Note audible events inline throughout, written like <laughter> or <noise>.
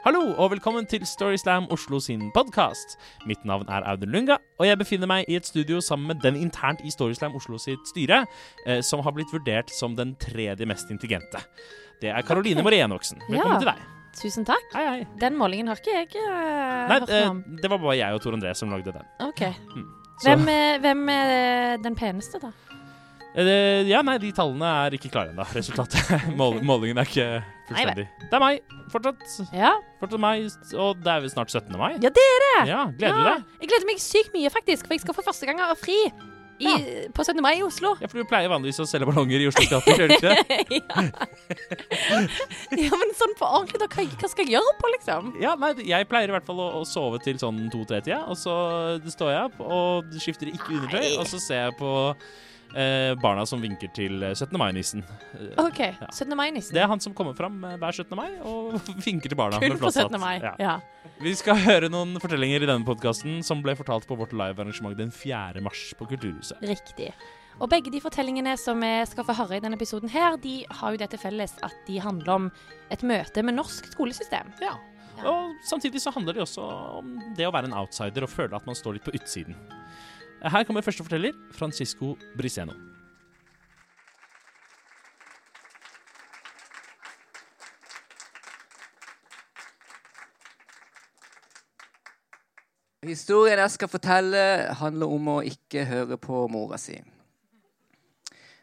Hallo og velkommen til Storyslam Oslo sin podkast. Mitt navn er Audun Lunga, og jeg befinner meg i et studio sammen med den internt i Storyslam Oslo sitt styre, eh, som har blitt vurdert som den tredje mest intelligente. Det er Karoline Ok. Morie Enoksen. Velkommen Ja. til deg. Tusen takk. Hei, hei. Den målingen har ikke jeg eh, Nei, hørt eh, noe om. det var bare jeg og Tor André som lagde den. OK. Så, Hvem er, hvem er den peneste, da? eh, ja, nei, de tallene er ikke klare ennå. Resultatet. <laughs> Mål, målingen er ikke fullstendig. Det er meg. Fortsatt. Ja, Fortsatt meg, og det er vel snart 17. mai. ja det er det! Ja, Gleder du deg? Jeg gleder meg sykt mye, faktisk. For jeg skal for første gang ha fri i, på 17. mai i Oslo. Ja, for du pleier vanligvis å selge ballonger i Oslo Teater, gjør du ikke det? <laughs> ja. ja, men sånn på ordentlig, da. Hva, hva skal jeg gjøre på, liksom? Ja, nei, jeg pleier i hvert fall å, å sove til sånn to-tre-tida, og så står jeg opp og skifter ikke undertøy, og så ser jeg på eh, barna som vinker til eh, 17. mai-nissen. Ok, OK. 17. mai-nissen. Det er han som kommer fram eh, hver 17. mai og <laughs> vinker til barna. Kun med på 17. mai. Ja. Ja. Vi skal høre noen fortellinger i denne podkasten som ble fortalt på vårt live-arrangement den 4. mars på Kulturhuset. Riktig. Og begge de fortellingene som vi skal få høre i denne episoden her, de har jo det til felles at de handler om et møte med norsk skolesystem. Ja. Ja. Og samtidig så handler det også om det å være en outsider og føle at man står litt på utsiden. Her kommer første forteller, Francisco Briseno. Historien jeg skal fortelle, handler om å ikke høre på mora si.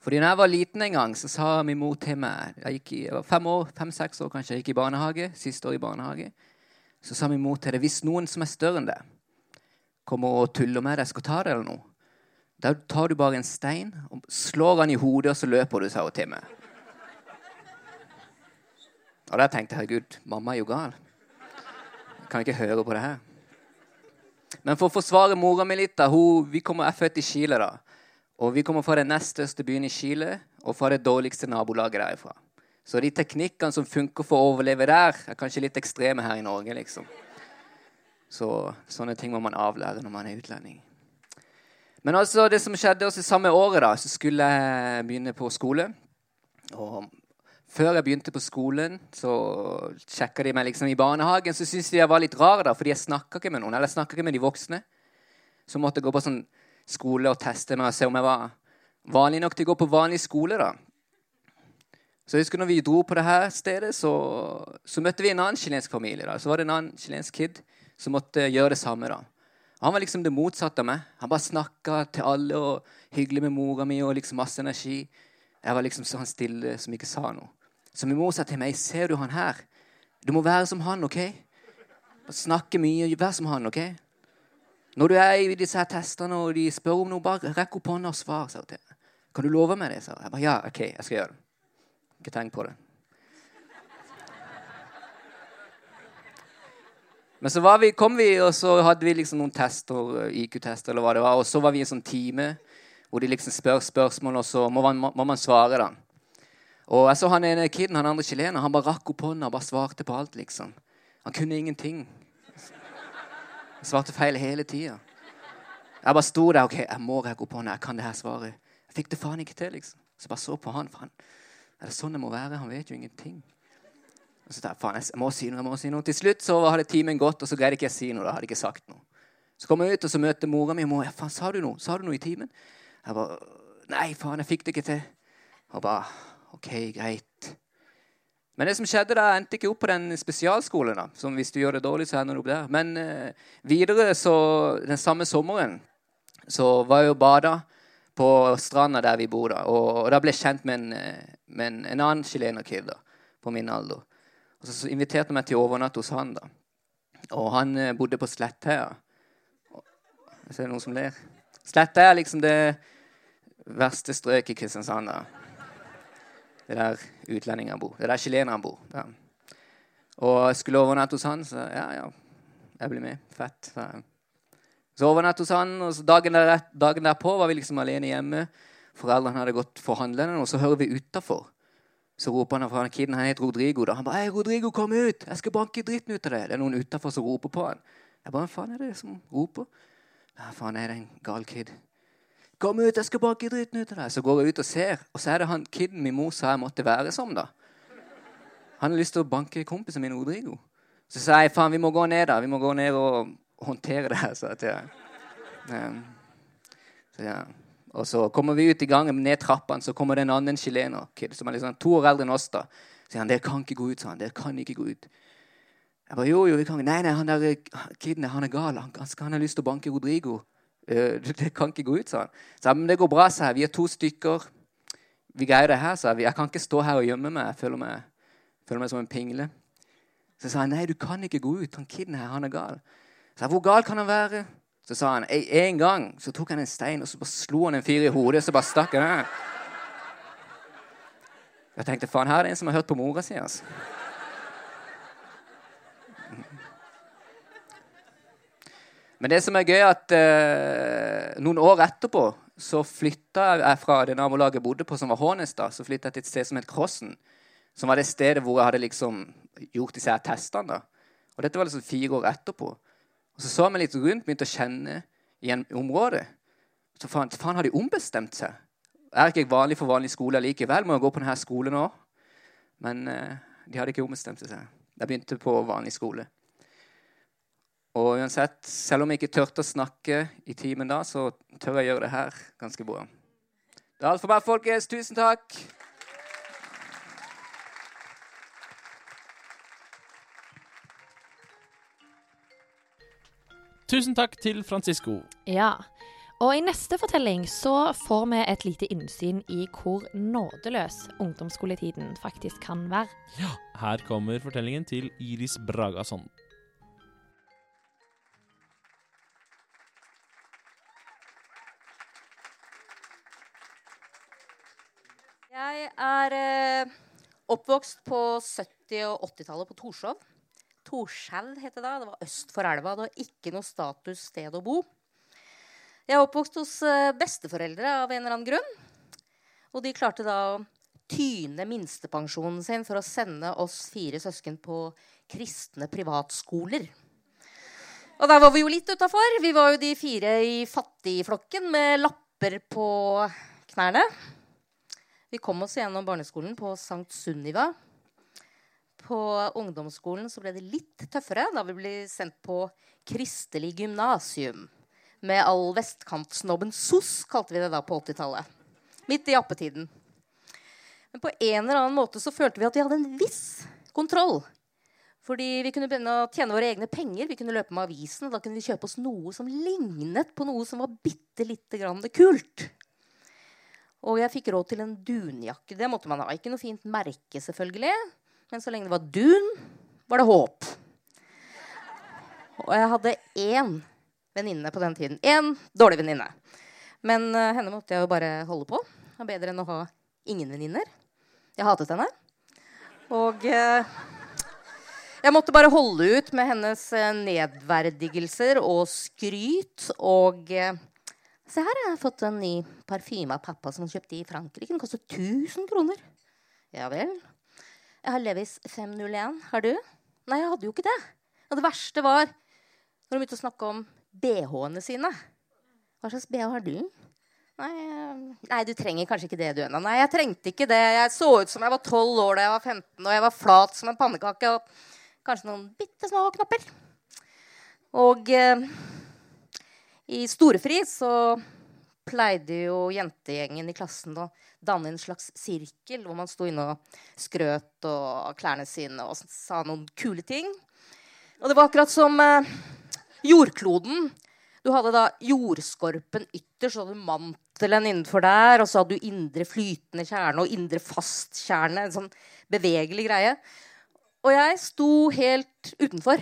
Fordi når jeg var liten en gang, så sa min mor til meg Jeg, gikk i, jeg var fem år, fem-seks år kanskje, jeg gikk i barnehage, siste år i barnehage. Så sa min mor til deg hvis noen som er større enn deg, kommer og tuller med deg, skal ta deg eller noe, da tar du bare en stein og slår han i hodet, og så løper du, sa hun til meg. Og da tenkte jeg herregud, mamma er jo gal. Jeg kan ikke høre på det her. Men for å forsvare mora mi litt da, hun, Vi kommer, er født i Chile, da. Og vi kommer fra den nest største byen i Chile og fra det dårligste nabolaget derifra. Så de teknikkene som funker for å overleve der, er kanskje litt ekstreme her i Norge, liksom. Så sånne ting må man avlære når man er utlending. Men altså, det som skjedde også samme året, da, så skulle jeg begynne på skole. Og før jeg begynte på skolen, så sjekka de meg liksom i barnehagen. Så syntes de jeg var litt rar, da, fordi jeg snakka ikke med noen. Eller jeg ikke med de voksne. Så måtte jeg gå på sånn skole og teste meg og se om jeg var vanlig nok til å gå på vanlig skole. da. Så jeg husker når vi dro på det her stedet, så, så møtte vi en annen chilensk familie. da. Så var det en annen chilensk kid som måtte gjøre det samme. da. Han var liksom det motsatte av meg. Han bare snakka til alle og hyggelig med mora mi og liksom masse energi. Jeg var liksom sånn stille som ikke sa noe. Så min mor sa til meg, 'Ser du han her? Du må være som han, OK?' Bare Snakke mye. Vær som han, OK? Når du er i disse her testene og de spør om noe, bare rekk opp hånda og svar. 'Kan du love meg det?' sa hun. Jeg bare, 'Ja, OK, jeg skal gjøre det'. Ikke tenk på det. Men så vi, kom vi, og så hadde vi liksom noen tester, IQ-tester eller hva det var. Og så var vi i en sånn time hvor de liksom spør spørsmål, og så må man, må man svare, da. Og jeg så han ene kiden, han andre chilener, han bare rakk opp hånda og bare svarte på alt, liksom. Han kunne ingenting. Han svarte feil hele tida. Jeg bare sto der. OK, jeg må rekke opp hånda. Jeg kan det her svaret. Jeg fikk det faen ikke til, liksom. Så jeg bare så på han. Faen. Er det sånn det må være? Han vet jo ingenting. Og så tenkte jeg, faen, jeg må si noe, jeg må si noe. Til slutt så hadde timen gått, og så greide ikke jeg å si noe. da hadde ikke sagt noe. Så kom jeg ut, og så møter mora mi. Mor, ja, faen, sa du noe? Sa du noe i timen? Jeg bare Nei, faen, jeg fikk det ikke til. Og bare OK, greit. Men det som skjedde da, endte ikke opp på den spesialskolen. da, som Hvis du gjør det dårlig, så ender du opp der. Men eh, videre, så den samme sommeren, så var jeg og bada på stranda der vi bor. da, Og, og da ble jeg kjent med en, eh, med en, en annen chilenerkid på min alder. Og så, inviterte han meg til å overnatte hos han. da. Og han eh, bodde på Slettheia. Jeg ser noen som ler. Slettheia er liksom det verste strøket i Kristiansand. da. Det er der utlendinger bor. Det er der chilenere bor. Ja. Og jeg skulle overnatte hos han, så ja, ja, jeg blir med. Fett. Så. Så overnatte hos han, og dagen, der, dagen derpå var vi liksom alene hjemme. Foreldrene hadde gått for handlene, og så hører vi utafor. Så roper han fra kiden, han heter Rodrigo. da. Han bare 'Hei, Rodrigo, kom ut! Jeg skal banke dritten ut av deg!' Det er noen utafor som roper på han. Jeg bare 'Hva faen er det som roper?' Ja, faen, er det en gal kid? 'Kom ut, jeg skal banke dritten ut av deg!' Så går jeg ut og ser, og så er det han kiden min mor sa jeg måtte være som, da. Han har lyst til å banke kompisen min Rodrigo. Så sa jeg faen, vi må gå ned da. Vi må gå ned og håndtere det her. sa jeg til ham. Um, så ja. Og så kommer vi ut i gangen, ned trappene, så kommer det en annen chilener kid, som er liksom to år eldre enn oss. da. Så sier han, 'Dere kan ikke gå ut', sa han. 'Dere kan ikke gå ut'. Jeg bare, jo, jo, vi kan ikke. Nei, nei, han der kiden han er gal. Han, han, har lyst til å banke Rodrigo. Uh, det kan ikke gå ut, sa han. Så men det går bra, sa jeg. Vi er to stykker. Vi greier det her, sa jeg. Jeg kan ikke stå her og gjemme meg. Jeg føler meg, føler meg som en pingle. Så sa han, nei, du kan ikke gå ut. Han kiden her, han er gal. Så jeg, hvor gal kan han være? Så sa han en gang så tok han en stein og så bare slo han en fyr i hodet. Så bare stakk han Jeg tenkte faen, her er det en som har hørt på mora si. altså. Men det som er gøy, er at eh, noen år etterpå så flytta jeg fra det nabolaget jeg bodde på, som var Hånestad, så flytta jeg til et sted som het Krossen. Som var det stedet hvor jeg hadde liksom gjort disse her testene. da. Og dette var liksom fire år etterpå. Og Så så vi litt rundt, begynte å kjenne igjen området. Så faen, faen har de ombestemt seg. Er ikke jeg vanlig for vanlig skole likevel? Må jeg gå på denne skolen nå? Men eh, de hadde ikke ombestemt seg. Jeg begynte på vanlig skole. Og uansett, selv om jeg ikke turte å snakke i timen da, så tør jeg gjøre det her ganske bra. Det er alt for meg, folkens. Tusen takk. Tusen takk til Francisco. Ja. Og i neste fortelling så får vi et lite innsyn i hvor nådeløs ungdomsskoletiden faktisk kan være. Ja, Her kommer fortellingen til Iris Bragason. Jeg er eh, oppvokst på 70- og 80-tallet på Torshov. Torskjell het det da. Det var øst for elva. Det var ikke noe status sted å bo. Jeg er oppvokst hos eh, besteforeldre av en eller annen grunn. Og de klarte da å tyne minstepensjonen sin for å sende oss fire søsken på kristne privatskoler. Og der var vi jo litt utafor. Vi var jo de fire i fattigflokken med lapper på knærne. Vi kom oss gjennom barneskolen på Sankt Sunniva. På ungdomsskolen så ble det litt tøffere da vi ble sendt på Kristelig gymnasium. Med all vestkantsnobben SOS, kalte vi det da på 80-tallet. Midt i appetiden. Men på en eller annen måte så følte vi at vi hadde en viss kontroll. Fordi vi kunne begynne å tjene våre egne penger. Vi kunne løpe med avisen, og da kunne vi kjøpe oss noe som lignet på noe som var bitte lite grann kult. Og jeg fikk råd til en dunjakke. Det måtte man ha. Ikke noe fint merke, selvfølgelig. Men så lenge det var dun, var det håp. Og jeg hadde én venninne på den tiden. Én dårlig venninne. Men uh, henne måtte jeg jo bare holde på. Det er bedre enn å ha ingen venninner. Jeg hatet henne. Og uh, jeg måtte bare holde ut med hennes uh, nedverdigelser og skryt og Se her, jeg har fått en ny parfyme av pappa som han kjøpte i Frankrike. Den koster 1000 kroner. Ja vel. Jeg har Levis 501. Har du? Nei, jeg hadde jo ikke det. Og det verste var når de begynte å snakke om bh-ene sine. Hva slags bh har du? Nei, nei, du trenger kanskje ikke det, du ennå. Nei, jeg trengte ikke det. Jeg så ut som jeg var 12 år da jeg var 15, og jeg var flat som en pannekake. Og kanskje noen bitte små knapper. Og eh, i storefri så pleide jo jentegjengen i klassen å danne en slags sirkel hvor man sto inne og skrøt og klærne sine og sa noen kule ting. Og det var akkurat som eh, jordkloden. Du hadde da jordskorpen ytterst, så hadde du mantelen innenfor der, og så hadde du indre flytende kjerne og indre fast kjerne. En sånn bevegelig greie. Og jeg sto helt utenfor.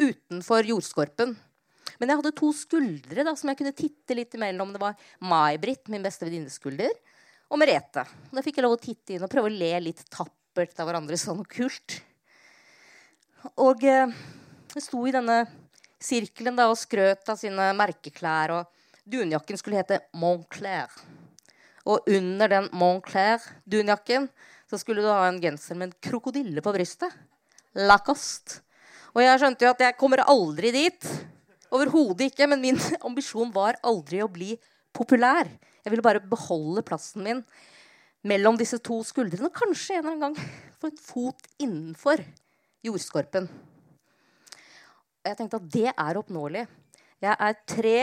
Utenfor jordskorpen. Men jeg hadde to skuldre da, som jeg kunne titte litt imellom. Det var May-Britt, min beste venninneskulder, og Merete. Da fikk jeg lov å titte inn og prøve å le litt tappert av hverandre sånn kult. Og eh, jeg sto i denne sirkelen da, og skrøt av sine merkeklær. Og dunjakken skulle hete Montclair. Og under den Montclair-dunjakken så skulle du ha en genser med en krokodille på brystet. Lacoste. Og jeg skjønte jo at jeg kommer aldri dit. Overhodet ikke. Men min <laughs> ambisjon var aldri å bli populær. Jeg ville bare beholde plassen min mellom disse to skuldrene. Og kanskje en eller annen gang <laughs> få en fot innenfor jordskorpen. Og Jeg tenkte at det er oppnåelig. Jeg er tre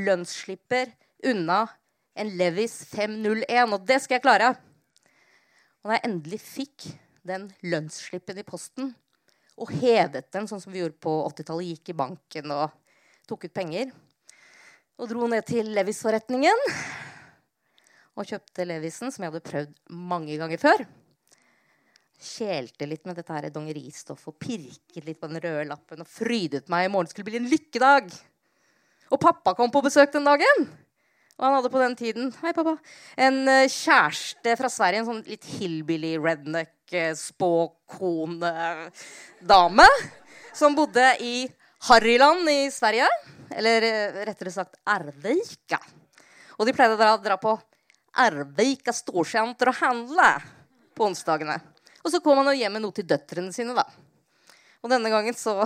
lønnsslipper unna en Levis 501, og det skal jeg klare. Og da jeg endelig fikk den lønnsslippen i posten, og hevet den sånn som vi gjorde på 80-tallet, gikk i banken og tok ut penger, og dro ned til Levis-forretningen og kjøpte Levisen, som jeg hadde prøvd mange ganger før. Kjelte litt med dette her dongeristoffet og pirket litt på den røde lappen og frydet meg. I morgen skulle bli en lykkedag. Og pappa kom på besøk den dagen. Og han hadde på den tiden hei pappa, en eh, kjæreste fra Sverige. En sånn litt hillbilly, redneck, uh, spåkone-dame. Som bodde i Harryland i Sverige. Eller eh, rettere sagt Ervika. Og de pleide å dra, på Ervika storsenter og handle på onsdagene. Og så kom han jo hjem med noe til døtrene sine, da. Og denne gangen så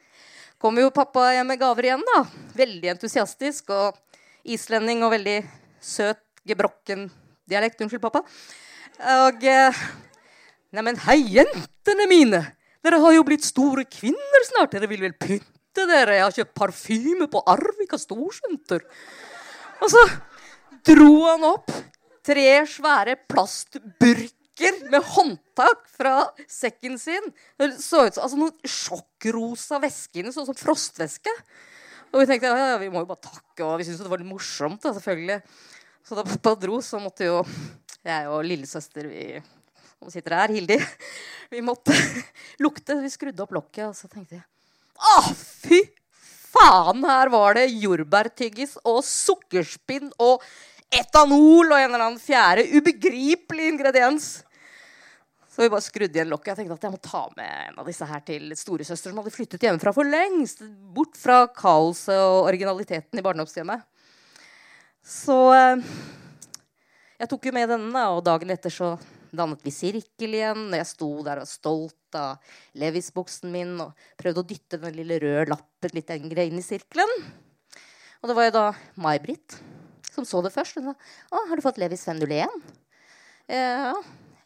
<laughs> kom jo pappa hjem med gaver igjen, da. Veldig entusiastisk og islending og veldig søt, gebrokken dialekt. Unnskyld, pappa. Og eh, Neimen, hei, jentene mine! Dere har jo blitt store kvinner snart. Dere vil vel pynte dere? Jeg har kjøpt parfyme på Arvika storsenter. Og så dro han opp tre svære plastburker med håndtak fra sekken sin. Det så ut som altså, noen sjokkrosa væske inni, sånn som frostvæske. Og vi tenkte ja, ja, vi må jo bare takke, og vi syntes det var litt morsomt. Da, selvfølgelig. Så da pappa dro, så måtte jo jeg og lillesøster vi som sitter her, Hildi, vi måtte <laughs> lukte. Vi skrudde opp lokket, og så tenkte jeg Å, fy faen! Her var det jordbærtyggis og sukkerspinn og etanol og en eller annen fjerde ubegripelig ingrediens. Så vi bare skrudde igjen lokket. Jeg tenkte at jeg må ta med en av disse her til storesøster som hadde flyttet hjemmefra for lengst. Bort fra kaoset og originaliteten i barndomshjemmet. Så eh, jeg tok jo med denne, og dagen etter så dannet vi sirkel igjen. Jeg sto der og var stolt av Levis-buksen min og prøvde å dytte den lille røde lappen litt lenger inn i sirkelen. Og det var jo da May-Britt som så det først. Hun sa 'Å, har du fått Levis 501?' Ja.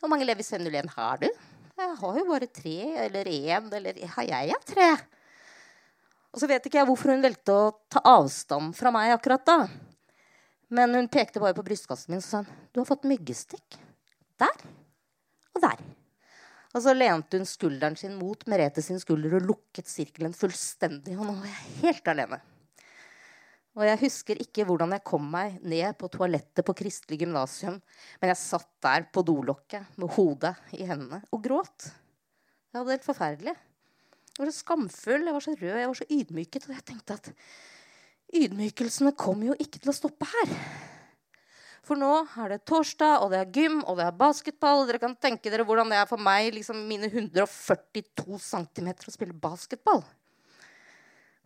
'Hvor mange Levis 501 har du?' 'Jeg har jo bare tre eller én, eller har jeg ja, tre?' Og så vet ikke jeg hvorfor hun valgte å ta avstand fra meg akkurat da. Men hun pekte bare på brystkassen min og sa 'Du har fått myggestikk. Der og der'. Og så lente hun skulderen sin mot Merete sin skulder og lukket sirkelen fullstendig. Og nå var jeg helt alene. Og jeg husker ikke hvordan jeg kom meg ned på toalettet på Kristelig gymnasium, men jeg satt der på dolokket med hodet i hendene og gråt. Det helt forferdelig. Jeg var så skamfull, jeg var så rød, jeg var så ydmyket. Og jeg tenkte at ydmykelsene kommer jo ikke til å stoppe her. For nå er det torsdag, og det er gym, og det er basketball. Dere kan tenke dere hvordan det er for meg, liksom mine 142 cm, å spille basketball.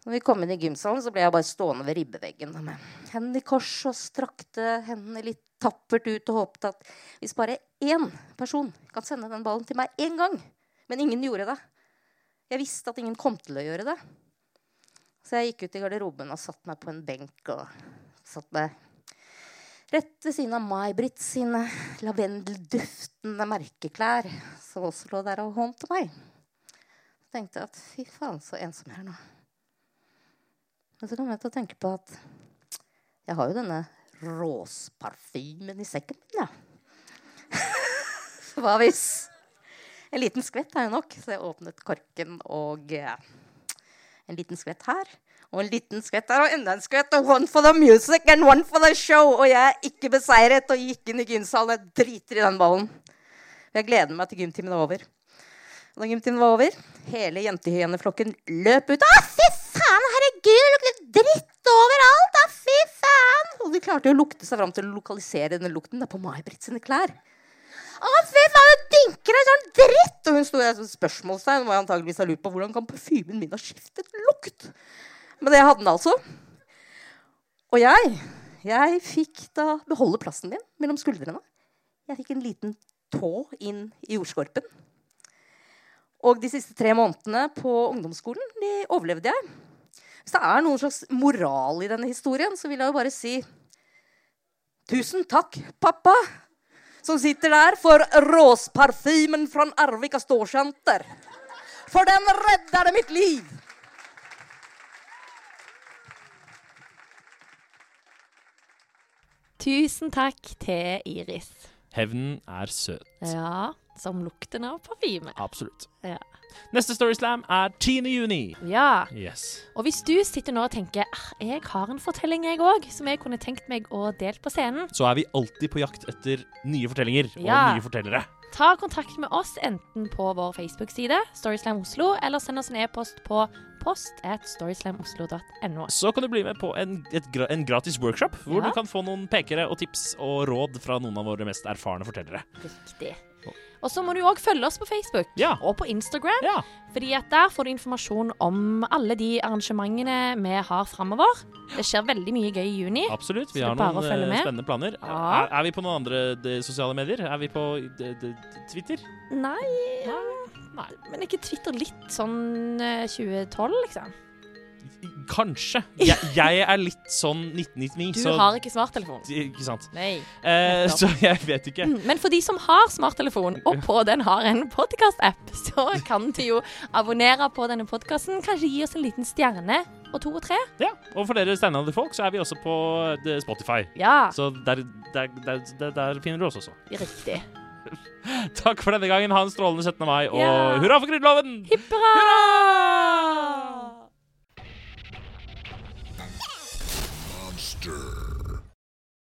Når vi kom inn i gymsalen, så ble jeg bare stående ved ribbeveggen med hendene i kors og strakte hendene litt tappert ut og håpet at hvis bare én person kan sende den ballen til meg én gang Men ingen gjorde det. Jeg visste at ingen kom til å gjøre det. Så jeg gikk ut i garderoben og satte meg på en benk og satt meg rett ved siden av May-Britt sine lavendelduftende merkeklær, som også lå der og håndte meg. Så tenkte jeg at fy faen, så ensom jeg er nå. Men så kom jeg til å tenke på at jeg har jo denne råsparfymen i sekken min, ja. <laughs> Hva hvis En liten skvett er jo nok, så jeg åpnet korken og eh, En liten skvett her, og en liten skvett der, og enda en skvett. Og one for the music and one for the show. Og jeg er ikke beseiret og gikk inn i gymsalen. Jeg driter i den ballen. Jeg gleder meg til gymtimen er over. Og da gymtimen var over, hele jentehyeneflokken løp ut. Å, fy faen, herregud, det lukter dritt overalt! Å, fy faen! Og de klarte jo å lukte seg fram til å lokalisere denne lukten da, på May-Britt sine klær. Å, fy faen, det dynker en sånn dritt! Og hun sto der som spørsmålstegn. Må jeg antageligvis ha lurt på hvordan kan parfymen min ha skiftet lukt? Men det hadde den altså. Og jeg, jeg fikk da beholde plassen min mellom skuldrene. Jeg fikk en liten tå inn i jordskorpen. Og de siste tre månedene på ungdomsskolen de overlevde jeg. Hvis det er noen slags moral i denne historien, så vil jeg jo bare si Tusen takk, pappa, som sitter der for råsparfymen fra Arvika storsenter. For den redder mitt liv. Tusen takk til Iris. Hevnen er søt. Ja, som lukten av parfyme. Absolutt. Ja. Neste Storyslam er 10. juni. Ja. Yes. Og hvis du sitter nå og tenker ah, jeg har en fortelling jeg òg, som jeg kunne tenkt meg å dele på scenen, Så er vi alltid på jakt etter nye fortellinger og Ja. nye fortellere. ta kontakt med oss enten på vår Facebook-side, Storyslam Oslo, eller send oss en e-post på post at storyslamoslo.no. Så kan du bli med på en, et, en gratis workshop, hvor Ja. du kan få noen pekere og tips og råd fra noen av våre mest erfarne fortellere. Riktig. Og så må du òg følge oss på Facebook Ja. og på Instagram. Ja. Fordi at der får du informasjon om alle de arrangementene vi har framover. Det skjer veldig mye gøy i juni. Absolutt. Vi har noen eh, spennende planer. Ja. Er, er vi på noen andre de, sosiale medier? Er vi på de, de, Twitter? Nei, Nei. men er ikke Twitter litt sånn eh, 2012, liksom? Kanskje. Jeg, jeg er litt sånn 1999, Du så har ikke smarttelefon. Ikke sant. Nei. Eh, Nettopp. så jeg vet ikke. Men for de som har smarttelefon, og på den har en podkast-app, så kan du jo abonnere på denne podkasten. Kanskje gi oss en liten stjerne og to og tre. Ja, Og for dere steinalderfolk så er vi også på eh, Spotify. Ja, Så der, der, der, der, der finner du oss også. riktig. <laughs> Takk for denne gangen. Ha en strålende 17. mai, og Ja. hurra for Grunnloven! Hipp hurra! Monster.